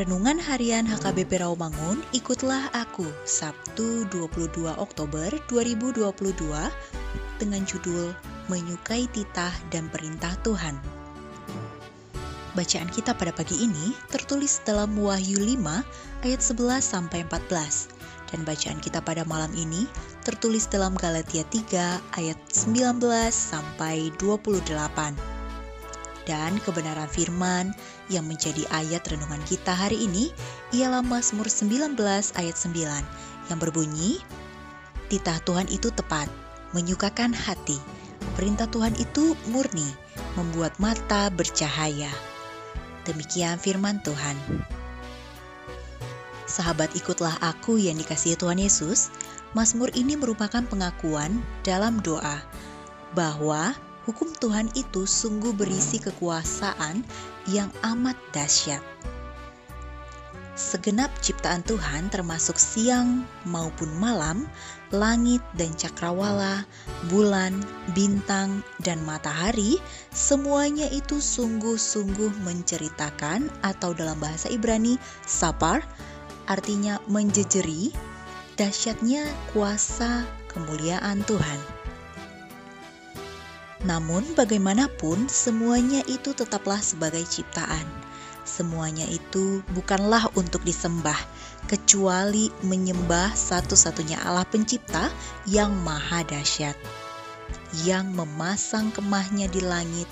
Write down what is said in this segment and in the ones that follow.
Renungan Harian HKBP Rawamangun, ikutlah aku Sabtu 22 Oktober 2022 dengan judul Menyukai Titah dan Perintah Tuhan. Bacaan kita pada pagi ini tertulis dalam Wahyu 5 ayat 11 sampai 14 dan bacaan kita pada malam ini tertulis dalam Galatia 3 ayat 19 sampai 28 dan kebenaran firman yang menjadi ayat renungan kita hari ini ialah Mazmur 19 ayat 9 yang berbunyi, Titah Tuhan itu tepat, menyukakan hati. Perintah Tuhan itu murni, membuat mata bercahaya. Demikian firman Tuhan. Sahabat ikutlah aku yang dikasihi Tuhan Yesus, Mazmur ini merupakan pengakuan dalam doa bahwa hukum Tuhan itu sungguh berisi kekuasaan yang amat dahsyat. Segenap ciptaan Tuhan termasuk siang maupun malam, langit dan cakrawala, bulan, bintang, dan matahari, semuanya itu sungguh-sungguh menceritakan atau dalam bahasa Ibrani sapar, artinya menjejeri, dahsyatnya kuasa kemuliaan Tuhan. Namun, bagaimanapun, semuanya itu tetaplah sebagai ciptaan. Semuanya itu bukanlah untuk disembah, kecuali menyembah satu-satunya Allah Pencipta yang Maha Dahsyat, yang memasang kemahnya di langit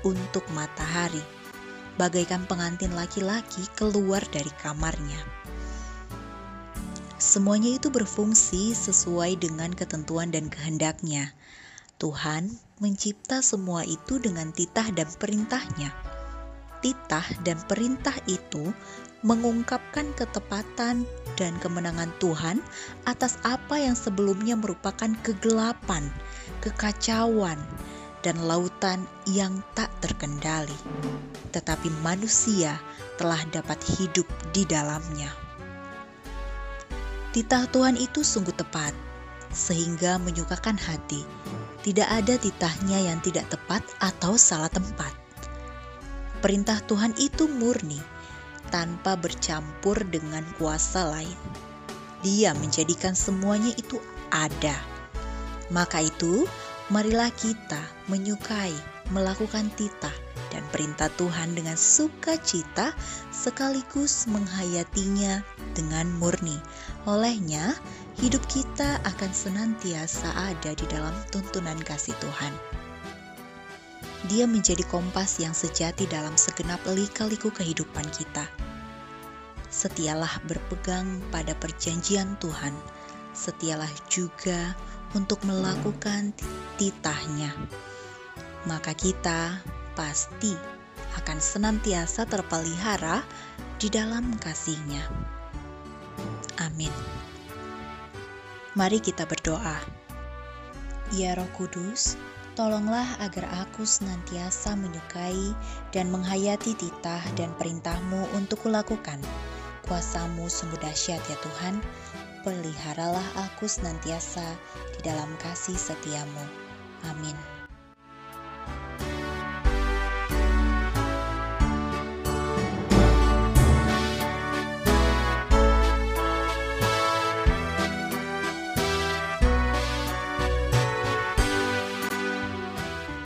untuk matahari, bagaikan pengantin laki-laki keluar dari kamarnya. Semuanya itu berfungsi sesuai dengan ketentuan dan kehendaknya. Tuhan mencipta semua itu dengan titah dan perintahnya. Titah dan perintah itu mengungkapkan ketepatan dan kemenangan Tuhan atas apa yang sebelumnya merupakan kegelapan, kekacauan, dan lautan yang tak terkendali. Tetapi manusia telah dapat hidup di dalamnya. Titah Tuhan itu sungguh tepat, sehingga menyukakan hati tidak ada titahnya yang tidak tepat atau salah tempat. Perintah Tuhan itu murni, tanpa bercampur dengan kuasa lain. Dia menjadikan semuanya itu ada. Maka itu, marilah kita menyukai, melakukan titah perintah Tuhan dengan sukacita sekaligus menghayatinya dengan murni. Olehnya, hidup kita akan senantiasa ada di dalam tuntunan kasih Tuhan. Dia menjadi kompas yang sejati dalam segenap lika-liku kehidupan kita. Setialah berpegang pada perjanjian Tuhan, setialah juga untuk melakukan titahnya. Maka kita pasti akan senantiasa terpelihara di dalam kasihnya. Amin. Mari kita berdoa. Ya Roh Kudus, tolonglah agar aku senantiasa menyukai dan menghayati titah dan perintahmu untuk kulakukan. Kuasamu sungguh dahsyat ya Tuhan, peliharalah aku senantiasa di dalam kasih setiamu. Amin.